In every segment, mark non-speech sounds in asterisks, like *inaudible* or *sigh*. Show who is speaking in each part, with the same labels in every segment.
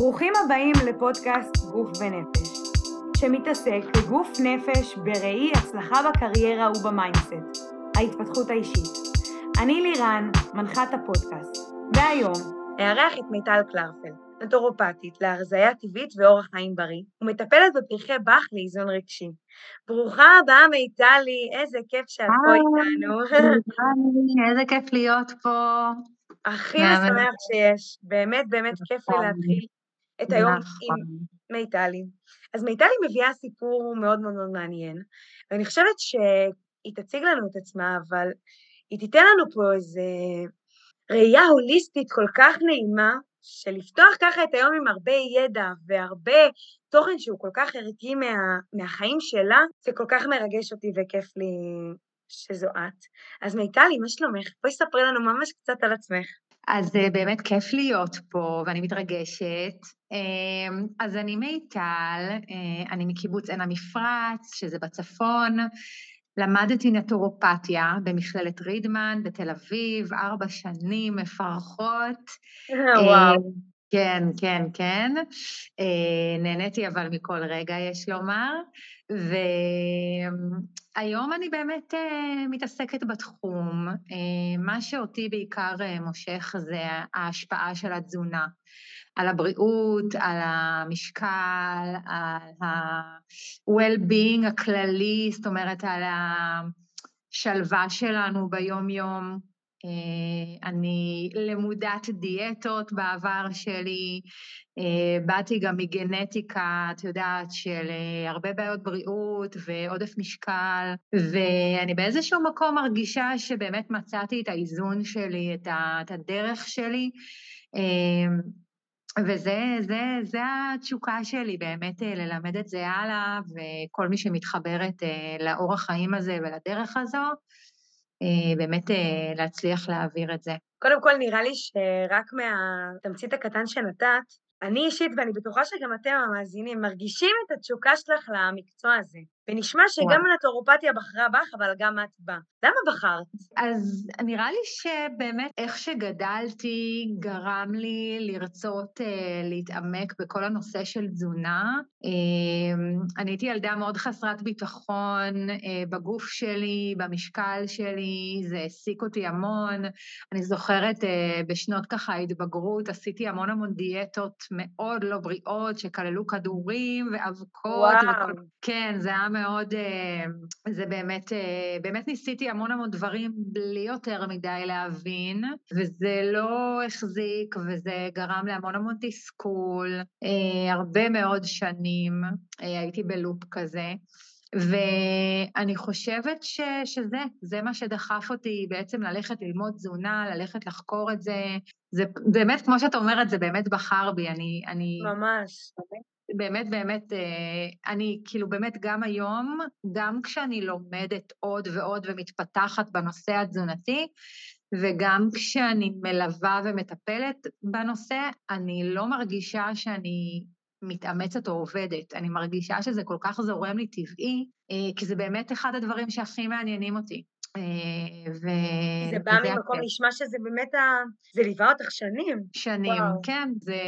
Speaker 1: ברוכים הבאים לפודקאסט גוף ונפש, שמתעסק בגוף נפש בראי הצלחה בקריירה וב mindset, ההתפתחות האישית. אני לירן, מנחת הפודקאסט, והיום אארח את מיטל קלרפל, נטורופטית להרזיה טבעית ואורח חיים בריא, ומטפלת בפרחי באך לאיזון רגשי. ברוכה הבאה מיטלי, איזה כיף שאת פה איתנו.
Speaker 2: איזה כיף להיות פה.
Speaker 1: הכי משמח שיש, באמת באמת כיף לי להתחיל את היום
Speaker 2: נכון.
Speaker 1: עם מיטלי. אז מיטלי מביאה סיפור מאוד מאוד מאוד מעניין, ואני חושבת שהיא תציג לנו את עצמה, אבל היא תיתן לנו פה איזו ראייה הוליסטית כל כך נעימה, של לפתוח ככה את היום עם הרבה ידע והרבה תוכן שהוא כל כך ערכי מה, מהחיים שלה, זה כל כך מרגש אותי וכיף לי שזו את. אז מיטלי, מה שלומך? בואי ספרי לנו ממש קצת על עצמך.
Speaker 2: אז אה, באמת כיף להיות פה, ואני מתרגשת. אמ, אז אני מיטל, אה, אני מקיבוץ עין המפרץ, שזה בצפון. למדתי נטורופתיה במכללת רידמן בתל אביב, ארבע שנים מפרכות.
Speaker 1: וואו.
Speaker 2: כן, כן, כן. אה, נהניתי אבל מכל רגע, יש לומר. והיום אני באמת אה, מתעסקת בתחום. אה, מה שאותי בעיקר מושך זה ההשפעה של התזונה. על הבריאות, על המשקל, על ה-well-being הכללי, זאת אומרת, על השלווה שלנו ביום-יום. אה, אני למודת דיאטות בעבר שלי, אה, באתי גם מגנטיקה, את יודעת, של אה, הרבה בעיות בריאות ועודף משקל, ואני באיזשהו מקום מרגישה שבאמת מצאתי את האיזון שלי, את הדרך שלי. וזה זה, זה התשוקה שלי, באמת ללמד את זה הלאה, וכל מי שמתחברת לאורח חיים הזה ולדרך הזו, באמת להצליח להעביר את זה.
Speaker 1: קודם כל, נראה לי שרק מהתמצית הקטן שנתת, אני אישית, ואני בטוחה שגם אתם המאזינים, מרגישים את התשוקה שלך למקצוע הזה. ונשמע שגם הנטורופתיה בחרה בך, אבל גם את בה. למה בחרת?
Speaker 2: אז נראה לי שבאמת איך שגדלתי גרם לי לרצות אה, להתעמק בכל הנושא של תזונה. אה, אני הייתי ילדה מאוד חסרת ביטחון אה, בגוף שלי, במשקל שלי, זה העסיק אותי המון. אני זוכרת אה, בשנות ככה ההתבגרות, עשיתי המון המון דיאטות מאוד לא בריאות, שכללו כדורים ואבקות.
Speaker 1: וואו.
Speaker 2: וכל... כן, זה היה מאוד, אה, זה באמת, אה, באמת ניסיתי המון המון דברים בלי יותר מדי להבין, וזה לא החזיק וזה גרם להמון המון תסכול, אה, הרבה מאוד שנים הייתי בלופ כזה. ואני חושבת ש, שזה, זה מה שדחף אותי בעצם ללכת ללמוד תזונה, ללכת לחקור את זה. זה באמת, כמו שאת אומרת, זה באמת בחר בי. אני... אני
Speaker 1: ממש.
Speaker 2: באמת, אה, אני כאילו באמת גם היום, גם כשאני לומדת עוד ועוד ומתפתחת בנושא התזונתי, וגם כשאני מלווה ומטפלת בנושא, אני לא מרגישה שאני מתאמצת או עובדת. אני מרגישה שזה כל כך זורם לי טבעי, אה, כי זה באמת אחד הדברים שהכי מעניינים אותי.
Speaker 1: אה, ו... זה בא ממקום, נשמע שזה באמת, ה... זה ליווה אותך שנים.
Speaker 2: שנים, וואו. כן. זה,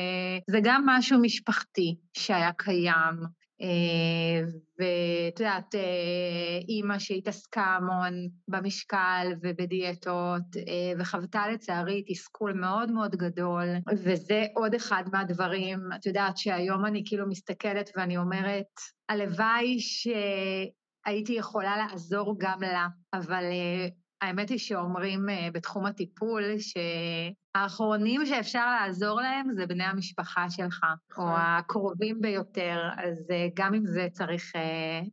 Speaker 2: זה גם משהו משפחתי שהיה קיים. אה, ואת יודעת, אימא שהתעסקה המון במשקל ובדיאטות, וחוותה לצערי תסכול מאוד מאוד גדול, וזה עוד אחד מהדברים, את יודעת שהיום אני כאילו מסתכלת ואני אומרת, הלוואי ש... הייתי יכולה לעזור גם לה, אבל אה, האמת היא שאומרים אה, בתחום הטיפול שהאחרונים שאפשר לעזור להם זה בני המשפחה שלך, או
Speaker 1: נכון.
Speaker 2: הקרובים ביותר, אז אה, גם עם זה צריך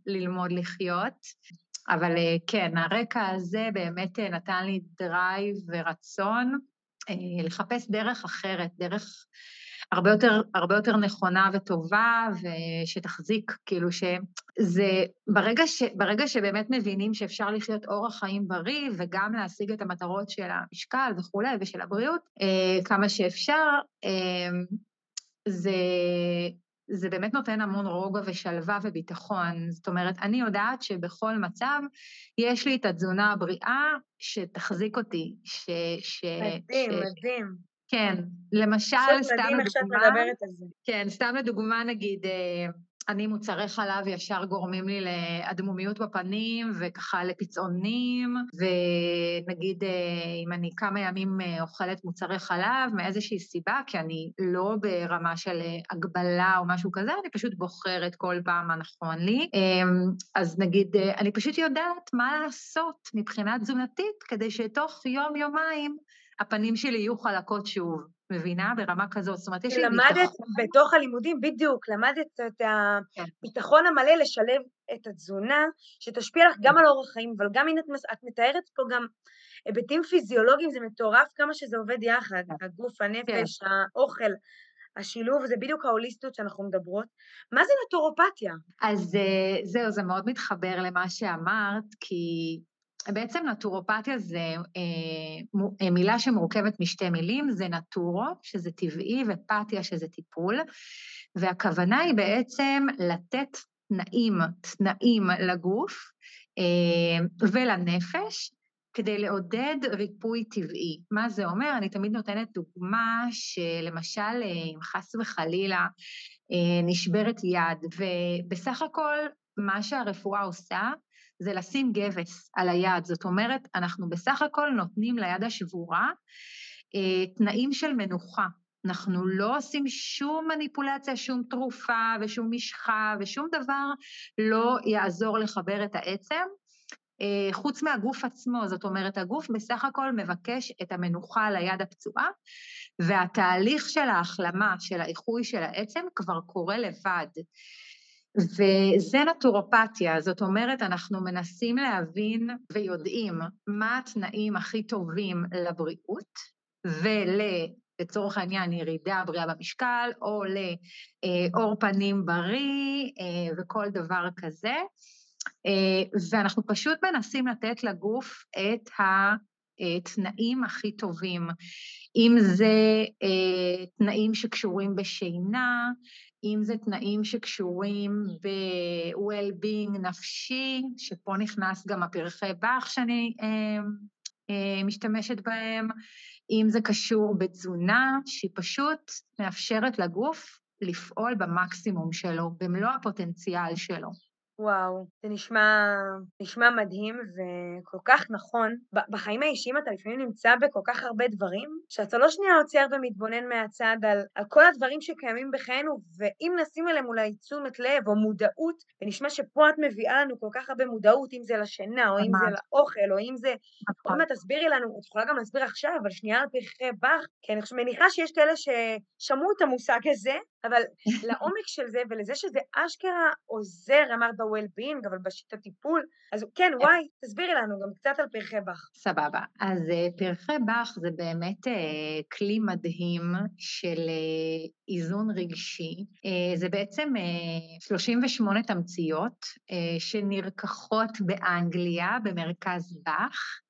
Speaker 2: ללמוד לחיות. אבל כן, הרקע הזה באמת נתן לי drive ורצון לחפש דרך אחרת, דרך הרבה יותר, הרבה יותר נכונה וטובה, ושתחזיק, כאילו שזה, ברגע, ש, ברגע שבאמת מבינים שאפשר לחיות אורח חיים בריא, וגם להשיג את המטרות של המשקל וכולי, ושל הבריאות, אה, כמה שאפשר, אה, זה, זה באמת נותן המון רוגע ושלווה וביטחון. זאת אומרת, אני יודעת שבכל מצב יש לי את התזונה הבריאה שתחזיק אותי, ש... ש
Speaker 1: מדהים, ש... מדהים.
Speaker 2: כן, למשל, סתם לדוגמה... מדהים איך שאת מדברת על זה. כן, סתם לדוגמה, נגיד, אה, אני מוצרי חלב ישר גורמים לי לאדמומיות בפנים וככה לפצעונים, ונגיד אה, אם אני כמה ימים אה, אוכלת מוצרי חלב מאיזושהי סיבה, כי אני לא ברמה של הגבלה או משהו כזה, אני פשוט בוחרת כל פעם מה נכון לי. אז נגיד, אני פשוט יודעת מה לעשות מבחינה תזונתית כדי שתוך יום-יומיים הפנים שלי יהיו חלקות שוב. מבינה? ברמה כזאת. זאת אומרת, יש לי
Speaker 1: ביטחון. למדת בתוך הלימודים, בדיוק, למדת את כן. הביטחון המלא לשלב את התזונה, שתשפיע לך גם על אורח חיים, אבל גם הנה את מתארת פה גם היבטים פיזיולוגיים, זה מטורף כמה שזה עובד יחד, כן. הגוף, הנפש, כן. האוכל. השילוב זה בדיוק ההוליסטיות שאנחנו מדברות. מה זה נטורופתיה?
Speaker 2: אז אה, זהו, זה מאוד מתחבר למה שאמרת, כי בעצם נטורופתיה זה אה, אה, מילה שמורכבת משתי מילים, זה נטורו, שזה טבעי, ופתיה, שזה טיפול, והכוונה היא בעצם לתת תנאים, תנאים לגוף אה, ולנפש, כדי לעודד ריפוי טבעי. מה זה אומר? אני תמיד נותנת דוגמה שלמשל, אם חס וחלילה נשברת יד, ובסך הכל מה שהרפואה עושה, זה לשים גבס על היד. זאת אומרת, אנחנו בסך הכל נותנים ליד השבורה אה, תנאים של מנוחה. אנחנו לא עושים שום מניפולציה, שום תרופה ושום משחה ושום דבר לא יעזור לחבר את העצם, אה, חוץ מהגוף עצמו. זאת אומרת, הגוף בסך הכל מבקש את המנוחה על היד הפצועה, והתהליך של ההחלמה, של האיחוי של העצם, כבר קורה לבד. וזה נטורופתיה, זאת אומרת, אנחנו מנסים להבין ויודעים מה התנאים הכי טובים לבריאות ול... לצורך העניין ירידה בריאה במשקל, או לאור פנים בריא אה, וכל דבר כזה. אה, ואנחנו פשוט מנסים לתת לגוף את התנאים הכי טובים, אם זה אה, תנאים שקשורים בשינה, אם זה תנאים שקשורים ב-well-being נפשי, שפה נכנס גם הפרחי באך שאני אה, אה, משתמשת בהם, אם זה קשור בתזונה, שהיא פשוט מאפשרת לגוף לפעול במקסימום שלו, במלוא הפוטנציאל שלו.
Speaker 1: וואו, זה נשמע, נשמע מדהים וכל כך נכון. בחיים האישיים אתה לפעמים נמצא בכל כך הרבה דברים, שאתה לא שנייה עוצר ומתבונן מהצד על, על כל הדברים שקיימים בחיינו, ואם נשים אליהם אולי תשומת לב או מודעות, ונשמע שפה את מביאה לנו כל כך הרבה מודעות, אם זה לשינה, או אם זה לאוכל, או אם זה... נכון. עוד מעט תסבירי לנו, את יכולה גם להסביר עכשיו, אבל שנייה על פרחי באך, כי אני מניחה שיש כאלה ששמעו את המושג הזה, אבל *laughs* לעומק של זה ולזה שזה אשכרה עוזר, אמרת ב-well-being, אבל בשיטת טיפול, אז כן, אה. וואי, תסבירי לנו גם קצת על פרחי באך.
Speaker 2: סבבה. אז אה, פרחי באך זה באמת אה, כלי מדהים של איזון רגשי. זה בעצם 38 תמציות שנרקחות באנגליה, במרכז באך.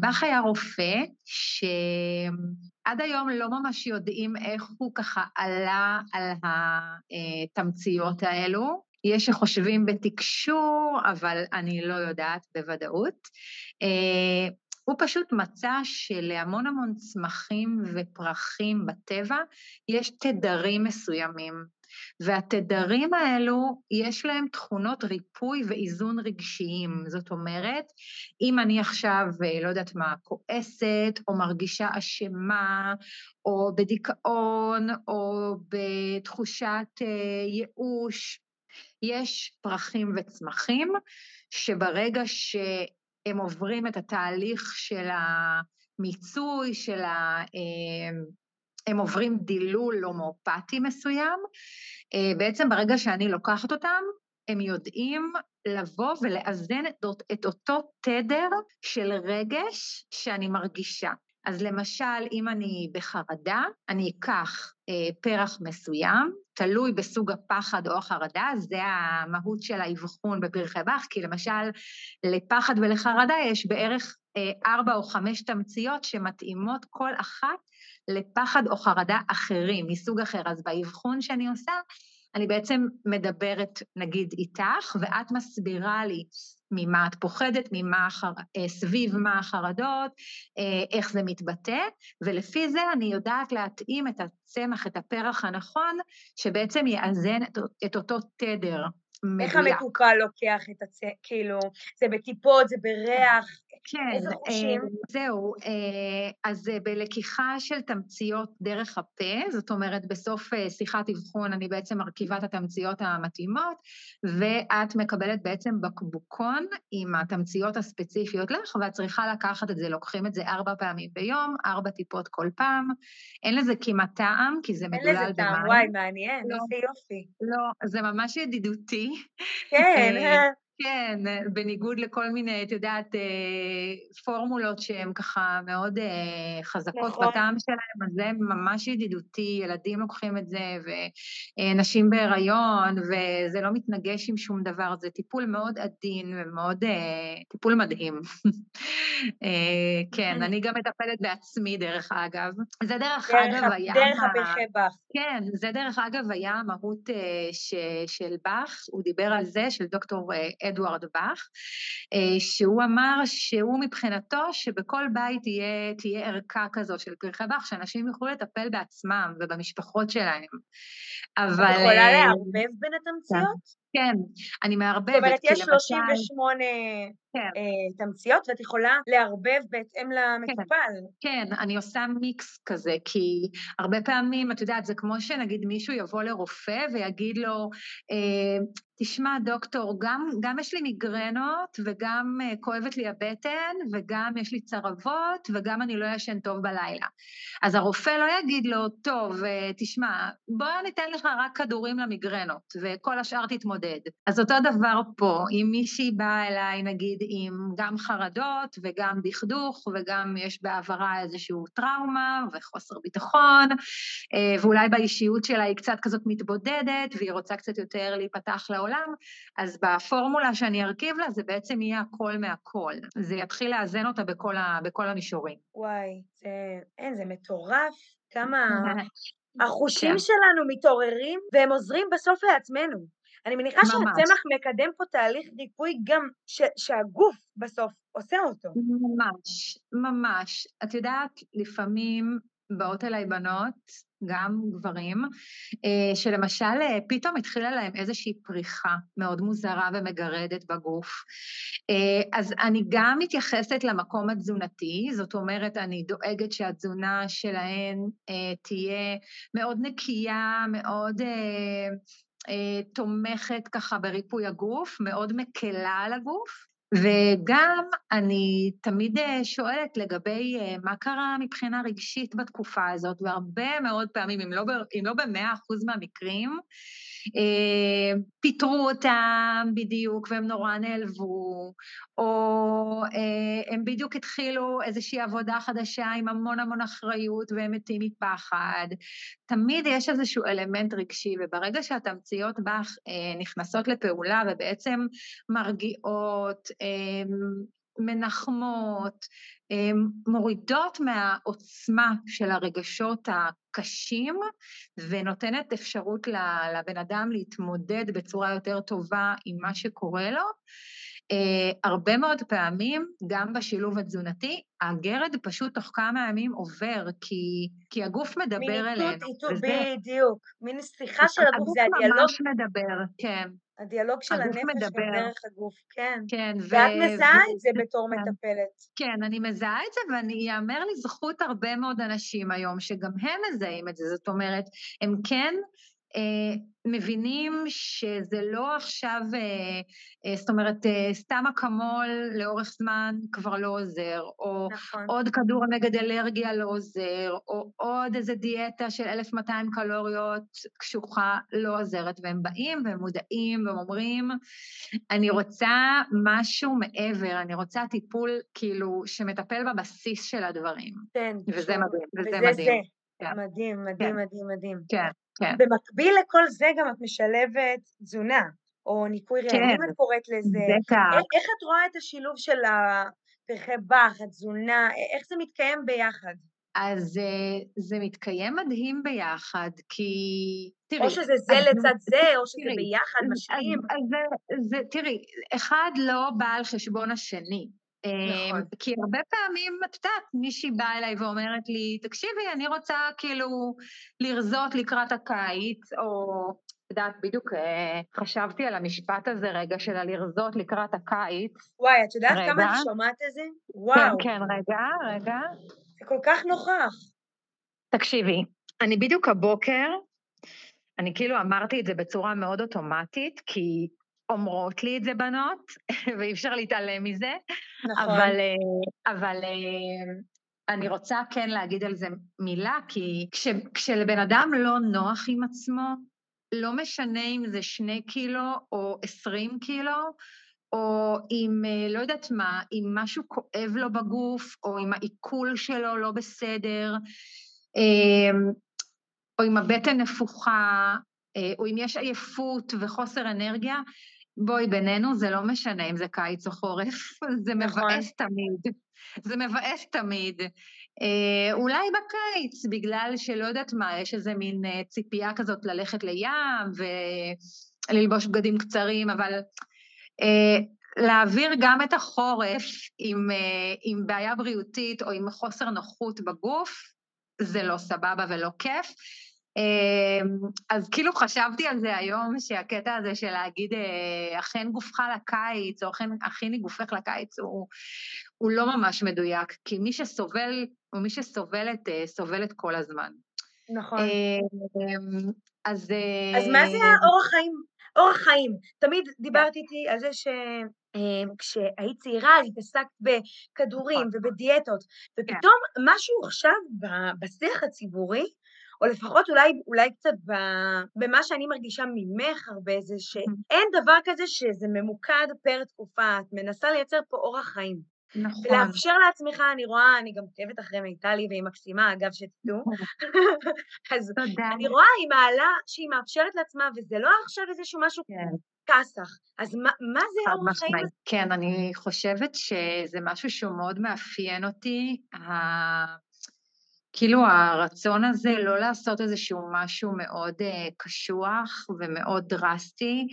Speaker 2: באך היה רופא שעד היום לא ממש יודעים איך הוא ככה עלה על התמציות האלו. יש שחושבים בתקשור, אבל אני לא יודעת בוודאות. אה, הוא פשוט מצא שלהמון המון צמחים ופרחים בטבע יש תדרים מסוימים, והתדרים האלו יש להם תכונות ריפוי ואיזון רגשיים. זאת אומרת, אם אני עכשיו, אה, לא יודעת מה, כועסת, או מרגישה אשמה, או בדיכאון, או בתחושת אה, ייאוש, יש פרחים וצמחים שברגע שהם עוברים את התהליך של המיצוי, של ה... אה, הם עוברים דילול הומואפטי מסוים, אה, בעצם ברגע שאני לוקחת אותם, הם יודעים לבוא ולאזן את אותו תדר של רגש שאני מרגישה. אז למשל, אם אני בחרדה, אני אקח אה, פרח מסוים, תלוי בסוג הפחד או החרדה, זה המהות של האבחון בפרחי באך, כי למשל, לפחד ולחרדה יש בערך אה, ארבע או חמש תמציות שמתאימות כל אחת לפחד או חרדה אחרים, מסוג אחר. אז באבחון שאני עושה, אני בעצם מדברת, נגיד, איתך, ואת מסבירה לי ממה את פוחדת, ממה, סביב מה החרדות, איך זה מתבטא, ולפי זה אני יודעת להתאים את הצמח, את הפרח הנכון, שבעצם יאזן את אותו תדר.
Speaker 1: מדויק. איך המטופל לוקח את הצ... כאילו, זה בטיפות, זה בריח,
Speaker 2: כן? אה, זהו, אה, אז בלקיחה של תמציות דרך הפה, זאת אומרת, בסוף אה, שיחת אבחון אני בעצם מרכיבה את התמציות המתאימות, ואת מקבלת בעצם בקבוקון עם התמציות הספציפיות לך, ואת צריכה לקחת את זה, לוקחים את זה ארבע פעמים ביום, ארבע טיפות כל פעם. אין לזה כמעט טעם, כי זה מדולל במים. אין
Speaker 1: לזה טעם, וואי, מעניין, לא, איזה יופי.
Speaker 2: לא, זה ממש ידידותי.
Speaker 1: כן,
Speaker 2: כן, בניגוד לכל מיני, את יודעת, אה, פורמולות שהן ככה מאוד אה, חזקות נכון. בטעם שלהן, אז זה ממש ידידותי, ילדים לוקחים את זה, ונשים בהיריון, וזה לא מתנגש עם שום דבר, זה טיפול מאוד עדין ומאוד, אה, טיפול מדהים. *laughs* כן, אני גם מטפלת בעצמי, דרך אגב. זה דרך אגב היה...
Speaker 1: דרך הפרחי באך.
Speaker 2: כן, זה דרך אגב היה המהות של באך, הוא דיבר על זה, של דוקטור אדוארד באך, אה, שהוא אמר שהוא מבחינתו שבכל בית תהיה, תהיה ערכה כזו של פרחי באך, שאנשים יוכלו לטפל בעצמם ובמשפחות שלהם.
Speaker 1: אבל... את יכולה אה, לערבב בין התמציות?
Speaker 2: כן, אני מערבבת.
Speaker 1: זאת אומרת, יש 38 כן. אה, תמציות, ואת יכולה לערבב בהתאם למטופל.
Speaker 2: כן, כן, אני עושה מיקס כזה, כי הרבה פעמים, את יודעת, זה כמו שנגיד מישהו יבוא לרופא ויגיד לו, אה, תשמע, דוקטור, גם, גם יש לי מיגרנות, וגם uh, כואבת לי הבטן, וגם יש לי צרבות, וגם אני לא ישן טוב בלילה. אז הרופא לא יגיד לו, טוב, uh, תשמע, בוא ניתן לך רק כדורים למיגרנות, וכל השאר תתמודד. אז אותו דבר פה, אם מישהי באה אליי, נגיד, עם גם חרדות, וגם דכדוך, וגם יש בעברה איזושהי טראומה, וחוסר ביטחון, uh, ואולי באישיות שלה היא קצת כזאת מתבודדת, והיא רוצה קצת יותר להיפתח לעולם, אז בפורמולה שאני ארכיב לה זה בעצם יהיה הכל מהכל. זה יתחיל לאזן אותה בכל, ה, בכל המישורים.
Speaker 1: וואי, זה, אין, זה מטורף, כמה *laughs* החושים כן. שלנו מתעוררים והם עוזרים בסוף לעצמנו. אני מניחה ממש. שהצמח מקדם פה תהליך ריפוי גם ש, שהגוף בסוף עושה אותו.
Speaker 2: ממש, ממש. את יודעת, לפעמים באות אליי בנות גם גברים, אה, שלמשל אה, פתאום התחילה להם איזושהי פריחה מאוד מוזרה ומגרדת בגוף. אה, אז אני גם מתייחסת למקום התזונתי, זאת אומרת, אני דואגת שהתזונה שלהן תהיה מאוד נקייה, מאוד... תומכת ככה בריפוי הגוף, מאוד מקלה על הגוף, וגם אני תמיד אה, שואלת לגבי אה, מה קרה מבחינה רגשית בתקופה הזאת, והרבה מאוד פעמים, אם לא, לא במאה אחוז מהמקרים, אה, פיטרו אותם בדיוק והם נורא נעלבו, או אה, הם בדיוק התחילו איזושהי עבודה חדשה עם המון המון אחריות והם מתים מפחד. תמיד יש איזשהו אלמנט רגשי, וברגע שהתמציות בך אה, נכנסות לפעולה ובעצם מרגיעות, מנחמות, מורידות מהעוצמה של הרגשות הקשים ונותנת אפשרות לבן אדם להתמודד בצורה יותר טובה עם מה שקורה לו. Uh, הרבה מאוד פעמים, גם בשילוב התזונתי, הגרד פשוט תוך כמה ימים עובר, כי, כי הגוף מדבר אלינו. מין
Speaker 1: איתות, בדיוק. מין שיחה של הגוף, זה הדיאלוג.
Speaker 2: הגוף ממש מדבר, כן.
Speaker 1: הדיאלוג של הנפש מדבר. גם דרך הגוף, כן. כן, ו... ואת מזהה ו... את זה בתור כן. מטפלת.
Speaker 2: כן, אני מזהה את זה, ואני ייאמר לזכות הרבה מאוד אנשים היום, שגם הם מזהים את זה. זאת אומרת, הם כן מבינים שזה לא עכשיו, אה, אה, זאת אומרת, אה, סתם אקמול לאורך זמן כבר לא עוזר, או נכון. עוד כדור נגד אלרגיה לא עוזר, או עוד איזה דיאטה של 1,200 קלוריות קשוחה לא עוזרת, והם באים והם מודעים והם אומרים, אני רוצה משהו מעבר, אני רוצה טיפול כאילו שמטפל בבסיס של הדברים.
Speaker 1: כן.
Speaker 2: וזה מדהים, וזה,
Speaker 1: וזה מדהים. זה. כן. מדהים, מדהים, כן. מדהים, מדהים.
Speaker 2: כן. כן.
Speaker 1: במקביל לכל זה גם את משלבת תזונה, או ניקוי רעמים כן, את קוראת לזה.
Speaker 2: בטח.
Speaker 1: איך, איך את רואה את השילוב של הפרחי באך, התזונה, איך זה מתקיים ביחד?
Speaker 2: אז uh, זה מתקיים מדהים ביחד, כי
Speaker 1: תראי... או שזה זה לצד זה, או שזה תראי, ביחד משלים.
Speaker 2: אז, אז זה, זה, תראי, אחד לא בא על חשבון השני. נכון. כי הרבה פעמים, את יודעת, מישהי באה אליי ואומרת לי, תקשיבי, אני רוצה כאילו לרזות לקראת הקיץ, או את יודעת, בדיוק אה, חשבתי על המשפט הזה רגע של הלרזות לקראת הקיץ.
Speaker 1: וואי, את יודעת רגע. כמה אני שומעת את זה? וואו.
Speaker 2: כן, כן, רגע, רגע.
Speaker 1: זה כל כך נוכח.
Speaker 2: תקשיבי, אני בדיוק הבוקר, אני כאילו אמרתי את זה בצורה מאוד אוטומטית, כי אומרות לי את זה בנות, *laughs* ואי אפשר להתעלם מזה. נכון. אבל, אה, אבל אה, אני רוצה כן להגיד על זה מילה, כי כש, כשלבן אדם לא נוח עם עצמו, לא משנה אם זה שני קילו או עשרים קילו, או אם, אה, לא יודעת מה, אם משהו כואב לו בגוף, או אם העיכול שלו לא בסדר, או אם הבטן נפוחה, או אם יש עייפות וחוסר אנרגיה, בואי, בינינו זה לא משנה אם זה קיץ או חורף, *laughs* זה נכון. מבאס תמיד. זה מבאס תמיד. אה, אולי בקיץ, בגלל שלא יודעת מה, יש איזה מין אה, ציפייה כזאת ללכת לים וללבוש בגדים קצרים, אבל אה, להעביר גם את החורף עם, אה, עם בעיה בריאותית או עם חוסר נוחות בגוף, זה לא סבבה ולא כיף. אמ, אז כאילו חשבתי על זה היום, שהקטע הזה של להגיד, אה, אכן גופך לקיץ, או אכן הכיני גופך לקיץ, הוא, הוא לא ממש מדויק, כי מי שסובל, או מי שסובלת, אה, סובלת כל הזמן.
Speaker 1: נכון. אמ, אז... אז מה זה אה, האורח חיים? אורח חיים. תמיד דיברת איתי על זה ש... כשהיית צעירה התעסקת בכדורים נכון. ובדיאטות, כן. ופתאום משהו עכשיו בשיח הציבורי או לפחות אולי, אולי קצת במה שאני מרגישה ממך הרבה, זה שאין דבר כזה שזה ממוקד פר תקופה, את מנסה לייצר פה אורח חיים. נכון. ולאפשר לעצמך, אני רואה, אני גם עוקבת אחרי מיטלי והיא מקסימה, אגב, שתדעו. נכון. *laughs* אז תודה. אני רואה, היא מעלה שהיא מאפשרת לעצמה, וזה לא עכשיו איזשהו משהו כן. כסח. אז מה, מה זה אורח חיים?
Speaker 2: כן, אני חושבת שזה משהו שהוא מאוד מאפיין אותי. כאילו הרצון הזה לא לעשות איזשהו משהו מאוד uh, קשוח ומאוד דרסטי,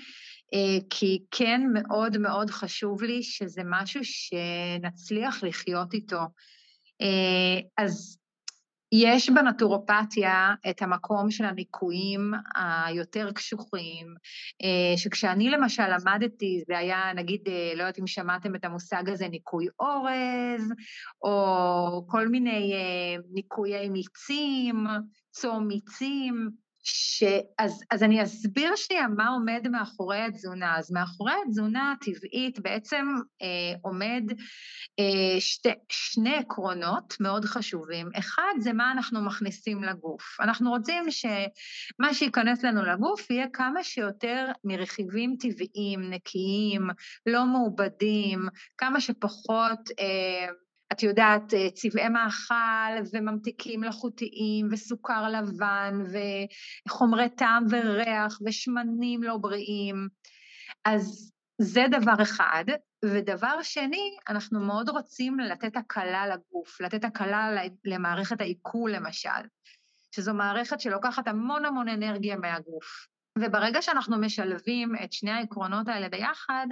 Speaker 2: uh, כי כן מאוד מאוד חשוב לי שזה משהו שנצליח לחיות איתו. Uh, אז יש בנטורופתיה את המקום של הניקויים היותר קשוחים, אה, שכשאני למשל למדתי, זה היה, נגיד, אה, לא יודעת אם שמעתם את המושג הזה, ניקוי אורז, או כל מיני אה, ניקויי מיצים, צום מיצים, ש... אז, אז אני אסביר שנייה מה עומד מאחורי התזונה. אז מאחורי התזונה הטבעית בעצם אה, עומד אה, שתי, שני עקרונות מאוד חשובים. אחד זה מה אנחנו מכניסים לגוף. אנחנו רוצים שמה שייכנס לנו לגוף יהיה כמה שיותר מרכיבים טבעיים, נקיים, לא מעובדים, כמה שפחות... אה, את יודעת, אה, צבעי מאכל וממתיקים מלאכותיים וסוכר לבן וחומרי טעם וריח ושמנים לא בריאים. אז זה דבר אחד. ודבר שני, אנחנו מאוד רוצים לתת הקלה לגוף, לתת הקלה למערכת העיכול למשל, שזו מערכת שלוקחת המון המון אנרגיה מהגוף. וברגע שאנחנו משלבים את שני העקרונות האלה ביחד,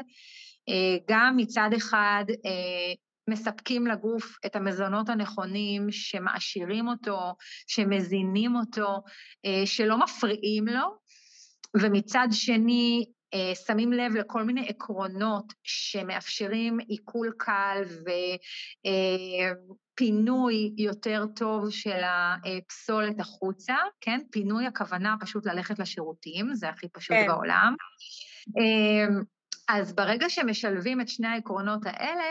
Speaker 2: אה, גם מצד אחד אה, מספקים לגוף את המזונות הנכונים, שמעשירים אותו, שמזינים אותו, אה, שלא מפריעים לו, ומצד שני אה, שמים לב לכל מיני עקרונות שמאפשרים עיכול קל ופינוי אה, יותר טוב של הפסולת החוצה, כן? פינוי הכוונה פשוט ללכת לשירותים, זה הכי פשוט כן. בעולם. אז ברגע שמשלבים את שני העקרונות האלה,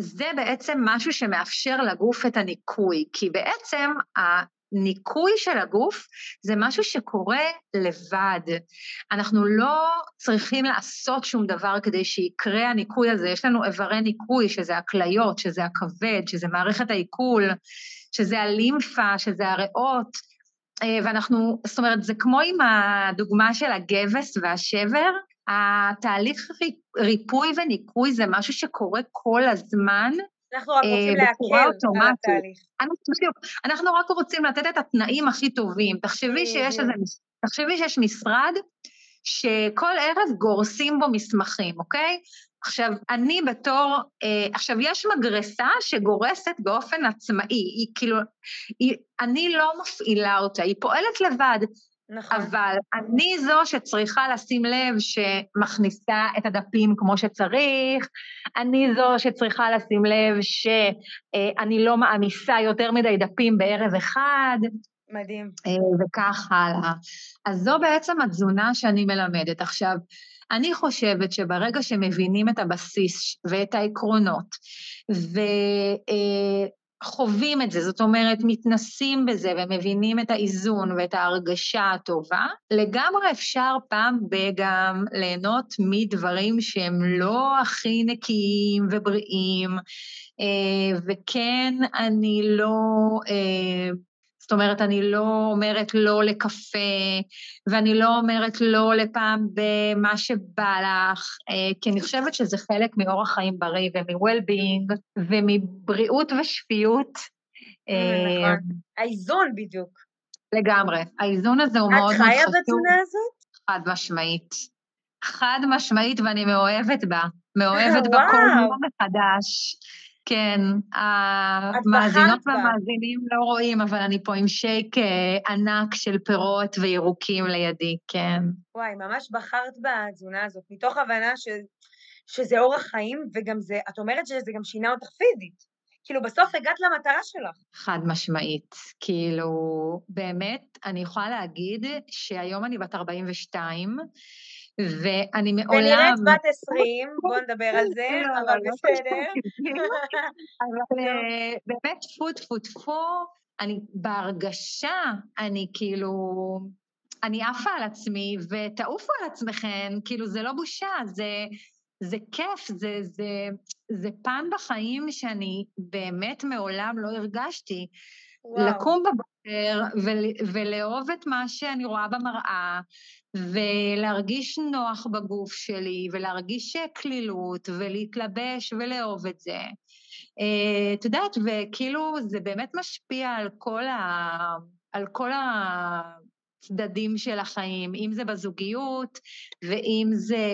Speaker 2: זה בעצם משהו שמאפשר לגוף את הניקוי, כי בעצם הניקוי של הגוף זה משהו שקורה לבד. אנחנו לא צריכים לעשות שום דבר כדי שיקרה הניקוי הזה. יש לנו איברי ניקוי, שזה הכליות, שזה הכבד, שזה מערכת העיכול, שזה הלימפה, שזה הריאות, אה, ואנחנו, זאת אומרת, זה כמו עם הדוגמה של הגבס והשבר, התהליך ריפוי וניקוי זה משהו שקורה כל הזמן,
Speaker 1: אנחנו רק רוצים להקל על התהליך.
Speaker 2: אנחנו רק רוצים לתת את התנאים הכי טובים. תחשבי שיש איזה, תחשבי שיש משרד שכל ערב גורסים בו מסמכים, אוקיי? עכשיו, אני בתור, אה, עכשיו, יש מגרסה שגורסת באופן עצמאי, היא כאילו, היא, אני לא מפעילה אותה, היא פועלת לבד. נכון. אבל אני זו שצריכה לשים לב שמכניסה את הדפים כמו שצריך, אני זו שצריכה לשים לב שאני לא מעמיסה יותר מדי דפים בערב אחד.
Speaker 1: מדהים.
Speaker 2: אה, וכך הלאה. אז זו בעצם התזונה שאני מלמדת. עכשיו, אני חושבת שברגע שמבינים את הבסיס ואת העקרונות, וחווים את זה, זאת אומרת, מתנסים בזה ומבינים את האיזון ואת ההרגשה הטובה, לגמרי אפשר פעם בגם ליהנות מדברים שהם לא הכי נקיים ובריאים, אה, וכן, אני לא... אה, זאת אומרת, אני לא אומרת לא לקפה, ואני לא אומרת לא לפעם במה שבא לך, אה, כי אני חושבת שזה חלק מאורח חיים בריא ומ-well-being ומבריאות ושפיות.
Speaker 1: אה, נכון, האיזון בדיוק.
Speaker 2: לגמרי, האיזון הזה הוא מאוד מאוד
Speaker 1: חשוב. את חיה בתזונה הזאת?
Speaker 2: חד משמעית. חד משמעית, ואני מאוהבת בה. מאוהבת בה כל יום מחדש. כן, המאזינות והמאזינים לא רואים, אבל אני פה עם שייק אה, ענק של פירות וירוקים לידי, כן.
Speaker 1: וואי, ממש בחרת בתזונה הזאת, מתוך הבנה ש... שזה אורח חיים, וגם זה, את אומרת שזה גם שינה אותך פיזית. כאילו, בסוף הגעת למטרה שלך.
Speaker 2: חד משמעית. כאילו, באמת, אני יכולה להגיד שהיום אני בת 42, ואני מעולם...
Speaker 1: ונראית בת עשרים, בואו נדבר על זה, לא, אבל לא בסדר. *laughs*
Speaker 2: אבל אה, באמת, טפו טפו טפו, אני בהרגשה, אני כאילו... אני עפה על עצמי, ותעופו על עצמכם, כאילו זה לא בושה, זה, זה כיף, זה, זה, זה פן בחיים שאני באמת מעולם לא הרגשתי. וואו. לקום בבוקר ולאהוב את מה שאני רואה במראה, ולהרגיש נוח בגוף שלי, ולהרגיש קלילות, ולהתלבש ולאהוב את זה. אה, את יודעת, וכאילו זה באמת משפיע על כל, ה... על כל הצדדים של החיים, אם זה בזוגיות, ואם זה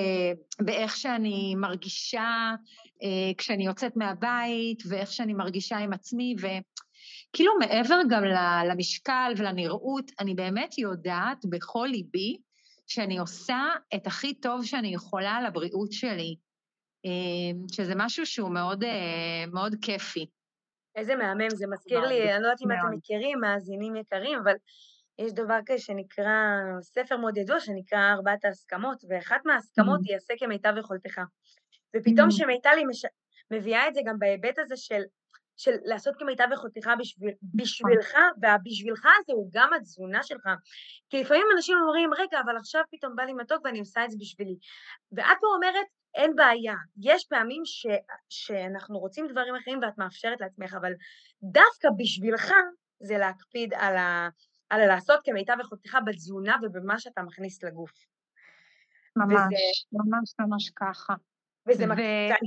Speaker 2: באיך שאני מרגישה אה, כשאני יוצאת מהבית, ואיך שאני מרגישה עם עצמי, ו... כאילו מעבר גם למשקל ולנראות, אני באמת יודעת בכל ליבי שאני עושה את הכי טוב שאני יכולה לבריאות שלי, אמ, שזה משהו שהוא מאוד, אה, מאוד כיפי.
Speaker 1: איזה מהמם, זה מזכיר לי, אני לא יודעת אם אתם מכירים, מאזינים יקרים, אבל יש דבר כזה שנקרא, ספר מאוד ידוע שנקרא ארבעת ההסכמות, ואחת מההסכמות mm. היא עשה כמיטב יכולתך. ופתאום mm. מש... מביאה את זה גם בהיבט הזה של של לעשות כמיטב יכולתך בשביל, בשבילך, והבשבילך הזה הוא גם התזונה שלך. כי לפעמים אנשים אומרים, רגע, אבל עכשיו פתאום בא לי מתוק ואני עושה את זה בשבילי. ואת פה אומרת, אין בעיה. יש פעמים ש, שאנחנו רוצים דברים אחרים ואת מאפשרת לעצמך, אבל דווקא בשבילך זה להקפיד על, ה, על לעשות כמיטב יכולתך בתזונה ובמה שאתה מכניס לגוף.
Speaker 2: ממש, וזה, ממש ממש ככה.
Speaker 1: וזה ו... מק...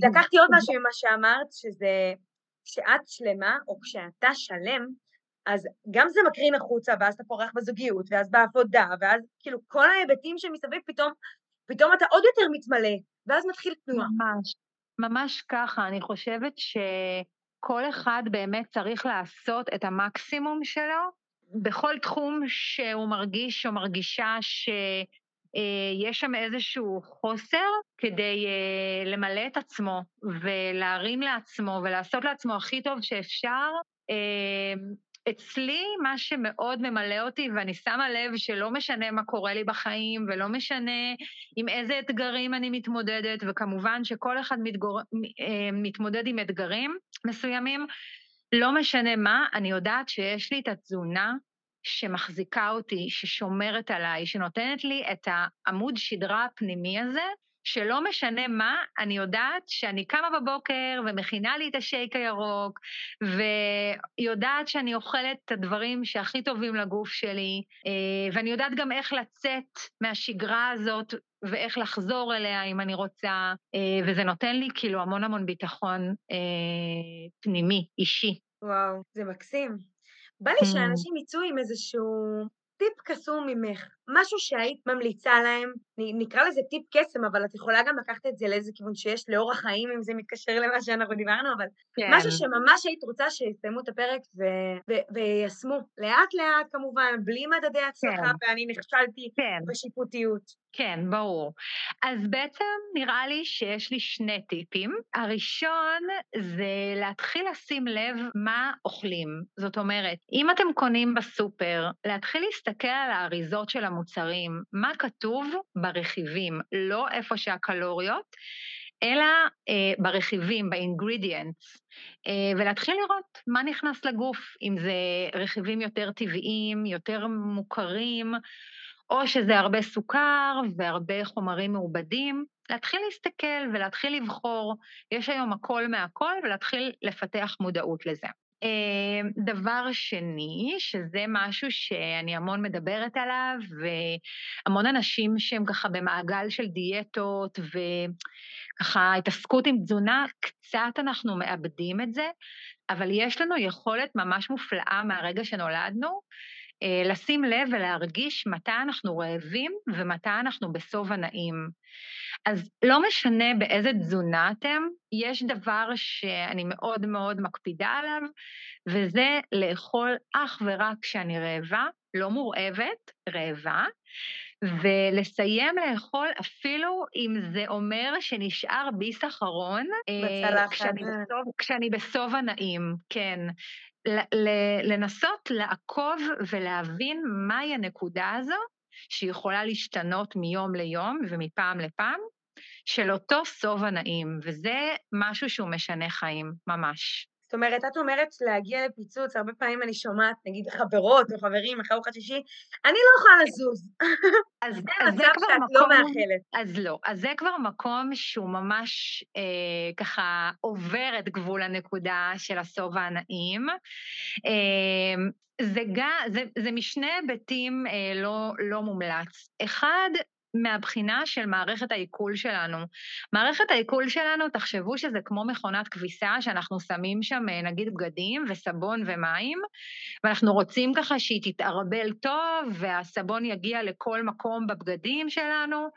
Speaker 1: לקחתי עוד משהו ממה שאמרת, שזה כשאת שלמה, או כשאתה שלם, אז גם זה מקרין החוצה, ואז אתה פורח בזוגיות, ואז בעבודה, ואז כאילו כל ההיבטים שמסביב, פתאום, פתאום אתה עוד יותר מתמלא, ואז מתחיל תנועה.
Speaker 2: ממש, ממש ככה. אני חושבת שכל אחד באמת צריך לעשות את המקסימום שלו בכל תחום שהוא מרגיש או מרגישה ש... אה, יש שם איזשהו חוסר כדי אה, למלא את עצמו ולהרים לעצמו ולעשות לעצמו הכי טוב שאפשר. אה, אצלי מה שמאוד ממלא אותי, ואני שמה לב שלא משנה מה קורה לי בחיים, ולא משנה עם איזה אתגרים אני מתמודדת, וכמובן שכל אחד מתגור... מתמודד עם אתגרים מסוימים, לא משנה מה, אני יודעת שיש לי את התזונה שמחזיקה אותי, ששומרת עליי, שנותנת לי את העמוד שדרה הפנימי הזה, שלא משנה מה, אני יודעת שאני קמה בבוקר ומכינה לי את השייק הירוק, ויודעת שאני אוכלת את הדברים שהכי טובים לגוף שלי, אה, ואני יודעת גם איך לצאת מהשגרה הזאת ואיך לחזור אליה אם אני רוצה, אה, וזה נותן לי כאילו המון המון ביטחון אה, פנימי, אישי.
Speaker 1: וואו, זה מקסים. בא לי
Speaker 2: Mm.
Speaker 1: שאנשים יצאו עם איזשהו טיפ קסום ממך, משהו שהיית ממליצה להם, נקרא לזה טיפ קסם, אבל את יכולה גם לקחת את זה לאיזה כיוון שיש לאורח חיים, אם זה מתקשר למה שאנחנו דיברנו, אבל
Speaker 2: כן.
Speaker 1: משהו שממש היית רוצה שיסיימו את הפרק ו- ו- ויישמו, לאט לאט כמובן, בלי מדדי הצלחה,
Speaker 2: כן.
Speaker 1: ואני נכשלתי
Speaker 2: כן.
Speaker 1: בשיפוטיות.
Speaker 2: כן, ברור. אז בעצם נראה לי שיש לי שני טיפים. הראשון זה להתחיל לשים לב מה אוכלים. זאת אומרת, אם אתם קונים בסופר, להתחיל להסתכל על האריזות של המוצרים, מה כתוב ברכיבים, לא איפה שהקלוריות, אלא אה, ברכיבים, ב-ingredients, אה, ולהתחיל לראות מה נכנס לגוף, אם זה רכיבים יותר טבעיים, יותר מוכרים, או שזה הרבה סוכר והרבה חומרים מעובדים, להתחיל להסתכל ולהתחיל לבחור, יש היום הכל מהכל, ולהתחיל לפתח מודעות לזה. אה, דבר שני, שזה משהו שאני המון מדברת עליו, והמון אנשים שהם ככה במעגל של דיאטות וככה התעסקות עם תזונה, קצת אנחנו מאבדים את זה, אבל יש לנו יכולת ממש מופלאה מהרגע שנולדנו, לשים לב ולהרגיש מתי אנחנו רעבים ומתי אנחנו בשובע נעים. אז לא משנה באיזה תזונה אתם, יש דבר שאני מאוד מאוד מקפידה עליו, וזה לאכול אך ורק כשאני רעבה, לא מורעבת, רעבה, ולסיים לאכול אפילו אם זה אומר שנשאר ביס אחרון, אה,
Speaker 1: בצלחת.
Speaker 2: כשאני בסוב- כשאני בשובע נעים, כן. לנסות לעקוב ולהבין מהי הנקודה הזו, שיכולה להשתנות מיום ליום ומפעם לפעם, של אותו שובע נעים, וזה משהו שהוא משנה חיים, ממש.
Speaker 1: זאת אומרת, את אומרת להגיע לפיצוץ, הרבה פעמים אני שומעת, נגיד חברות או חברים אחרי ארוחת שישי, אני לא יכולה לזוז.
Speaker 2: אז,
Speaker 1: זה מצב שאת לא
Speaker 2: מקום-
Speaker 1: מאחלת.
Speaker 2: אז לא, אז זה כבר מקום שהוא ממש אה, ככה עובר את גבול הנקודה של השובע הנעים. אה, זה, גם, זה, זה משני היבטים אה, לא, לא מומלץ. אחד, מהבחינה של מערכת העיכול שלנו. מערכת העיכול שלנו, תחשבו שזה כמו מכונת כביסה, שאנחנו שמים שם אה, נגיד בגדים וסבון ומים, ואנחנו רוצים ככה שהיא תתערבל טוב, והסבון יגיע לכל מקום בבגדים שלנו,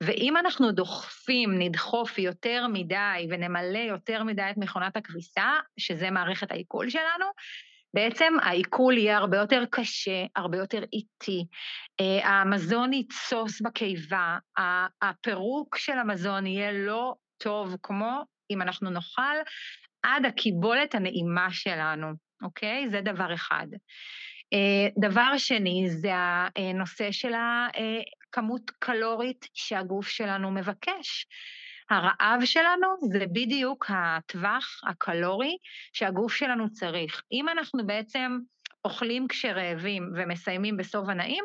Speaker 2: ואם אנחנו דוחפים, נדחוף יותר מדי ונמלא יותר מדי את מכונת הכביסה, שזה מערכת העיכול שלנו, בעצם העיכול יהיה הרבה יותר קשה, הרבה יותר איטי, אה, המזון יתסוס בקיבה, הפירוק של המזון יהיה לא טוב כמו אם אנחנו נאכל עד הקיבולת הנעימה שלנו, אוקיי? זה דבר אחד. אה, דבר שני זה הנושא של הכמות קלורית שהגוף שלנו מבקש. הרעב שלנו זה בדיוק הטווח הקלורי שהגוף שלנו צריך. אם אנחנו בעצם אוכלים כשרעבים ומסיימים בשובע נעים,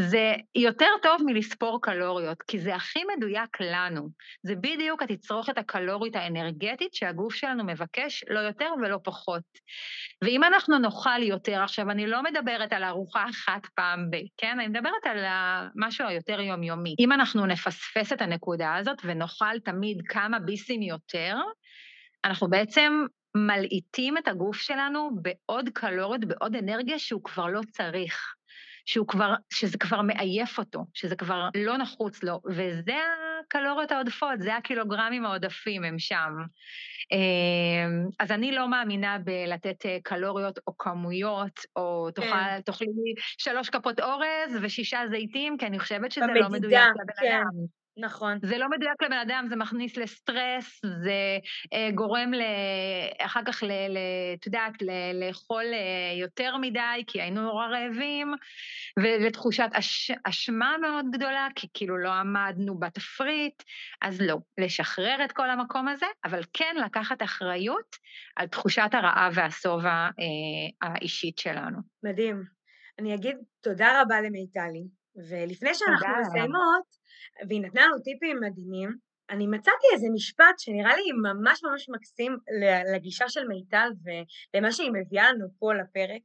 Speaker 2: זה יותר טוב מלספור קלוריות, כי זה הכי מדויק לנו. זה בדיוק התצרוכת הקלורית האנרגטית שהגוף שלנו מבקש, לא יותר ולא פחות. ואם אנחנו נאכל יותר, עכשיו אני לא מדברת על ארוחה אחת פעם ב, כן? אני מדברת על משהו היותר יומיומי. אם אנחנו נפספס את הנקודה הזאת ונאכל תמיד כמה ביסים יותר, אנחנו בעצם מלעיטים את הגוף שלנו בעוד קלוריות, בעוד אנרגיה שהוא כבר לא צריך. שהוא כבר, שזה כבר מעייף אותו, שזה כבר לא נחוץ לו, וזה הקלוריות העודפות, זה הקילוגרמים העודפים, הם שם. אמ, אז אני לא מאמינה בלתת אה, קלוריות או כמויות, או תאכל,
Speaker 1: כן.
Speaker 2: תאכלי שלוש כפות אורז ושישה זיתים, כי אני חושבת שזה לא
Speaker 1: במדידה,
Speaker 2: מדויק לבן
Speaker 1: כן.
Speaker 2: אדם.
Speaker 1: נכון.
Speaker 2: זה לא מדויק לבן אדם, זה מכניס לסטרס, זה אה, גורם ל... אחר כך. את יודעת. לאכול אה, יותר מדי, כי היינו נורא רעבים, ולתחושת אש... אשמה מאוד גדולה, כי כאילו לא עמדנו בתפריט, אז לא, לשחרר את כל המקום הזה, אבל כן לקחת אחריות על תחושת הרעב והשובע אה, האישית שלנו.
Speaker 1: מדהים. אני אגיד תודה רבה למיטלי. ולפני שאנחנו מסיימות, והיא נתנה לנו טיפים מדהימים, אני מצאתי איזה משפט שנראה לי ממש ממש מקסים לגישה של מיטל ולמה שהיא מביאה לנו פה לפרק,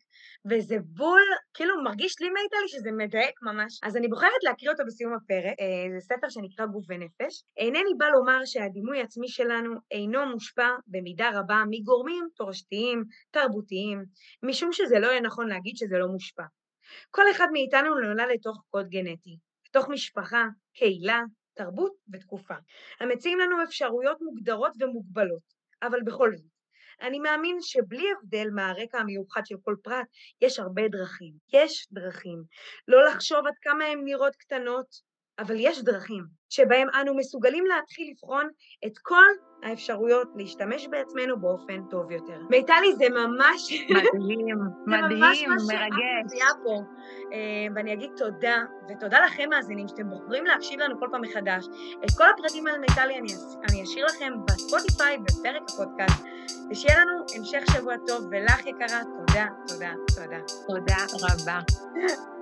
Speaker 1: וזה בול, כאילו מרגיש לי מיטל שזה מדייק ממש. אז אני בוחרת להקריא אותו בסיום הפרק, אה, זה ספר שנקרא גוף ונפש. אינני בא לומר שהדימוי העצמי שלנו אינו מושפע במידה רבה מגורמים תורשתיים, תרבותיים, משום שזה לא יהיה נכון להגיד שזה לא מושפע. כל אחד מאיתנו נולד לתוך קוד גנטי, לתוך משפחה, קהילה, תרבות ותקופה, המציעים לנו אפשרויות מוגדרות ומוגבלות, אבל בכל זאת, אני מאמין שבלי הבדל מהרקע המיוחד של כל פרט, יש הרבה דרכים. יש דרכים. לא לחשוב עד כמה הן נראות קטנות, אבל יש דרכים שבהם אנו מסוגלים להתחיל לבחון את כל האפשרויות להשתמש בעצמנו באופן טוב יותר. מיטלי זה ממש...
Speaker 2: מדהים, *laughs* מדהים, מרגש.
Speaker 1: פה. אה, ואני אגיד תודה, ותודה לכם מאזינים שאתם בוחרים להקשיב לנו כל פעם מחדש. את כל הפרטים על מיטלי אני, אני אשאיר לכם בספוטיפיי בפרק הפודקאסט, ושיהיה לנו המשך שבוע טוב, ולך יקרה, תודה, תודה, תודה.
Speaker 2: תודה רבה. *laughs*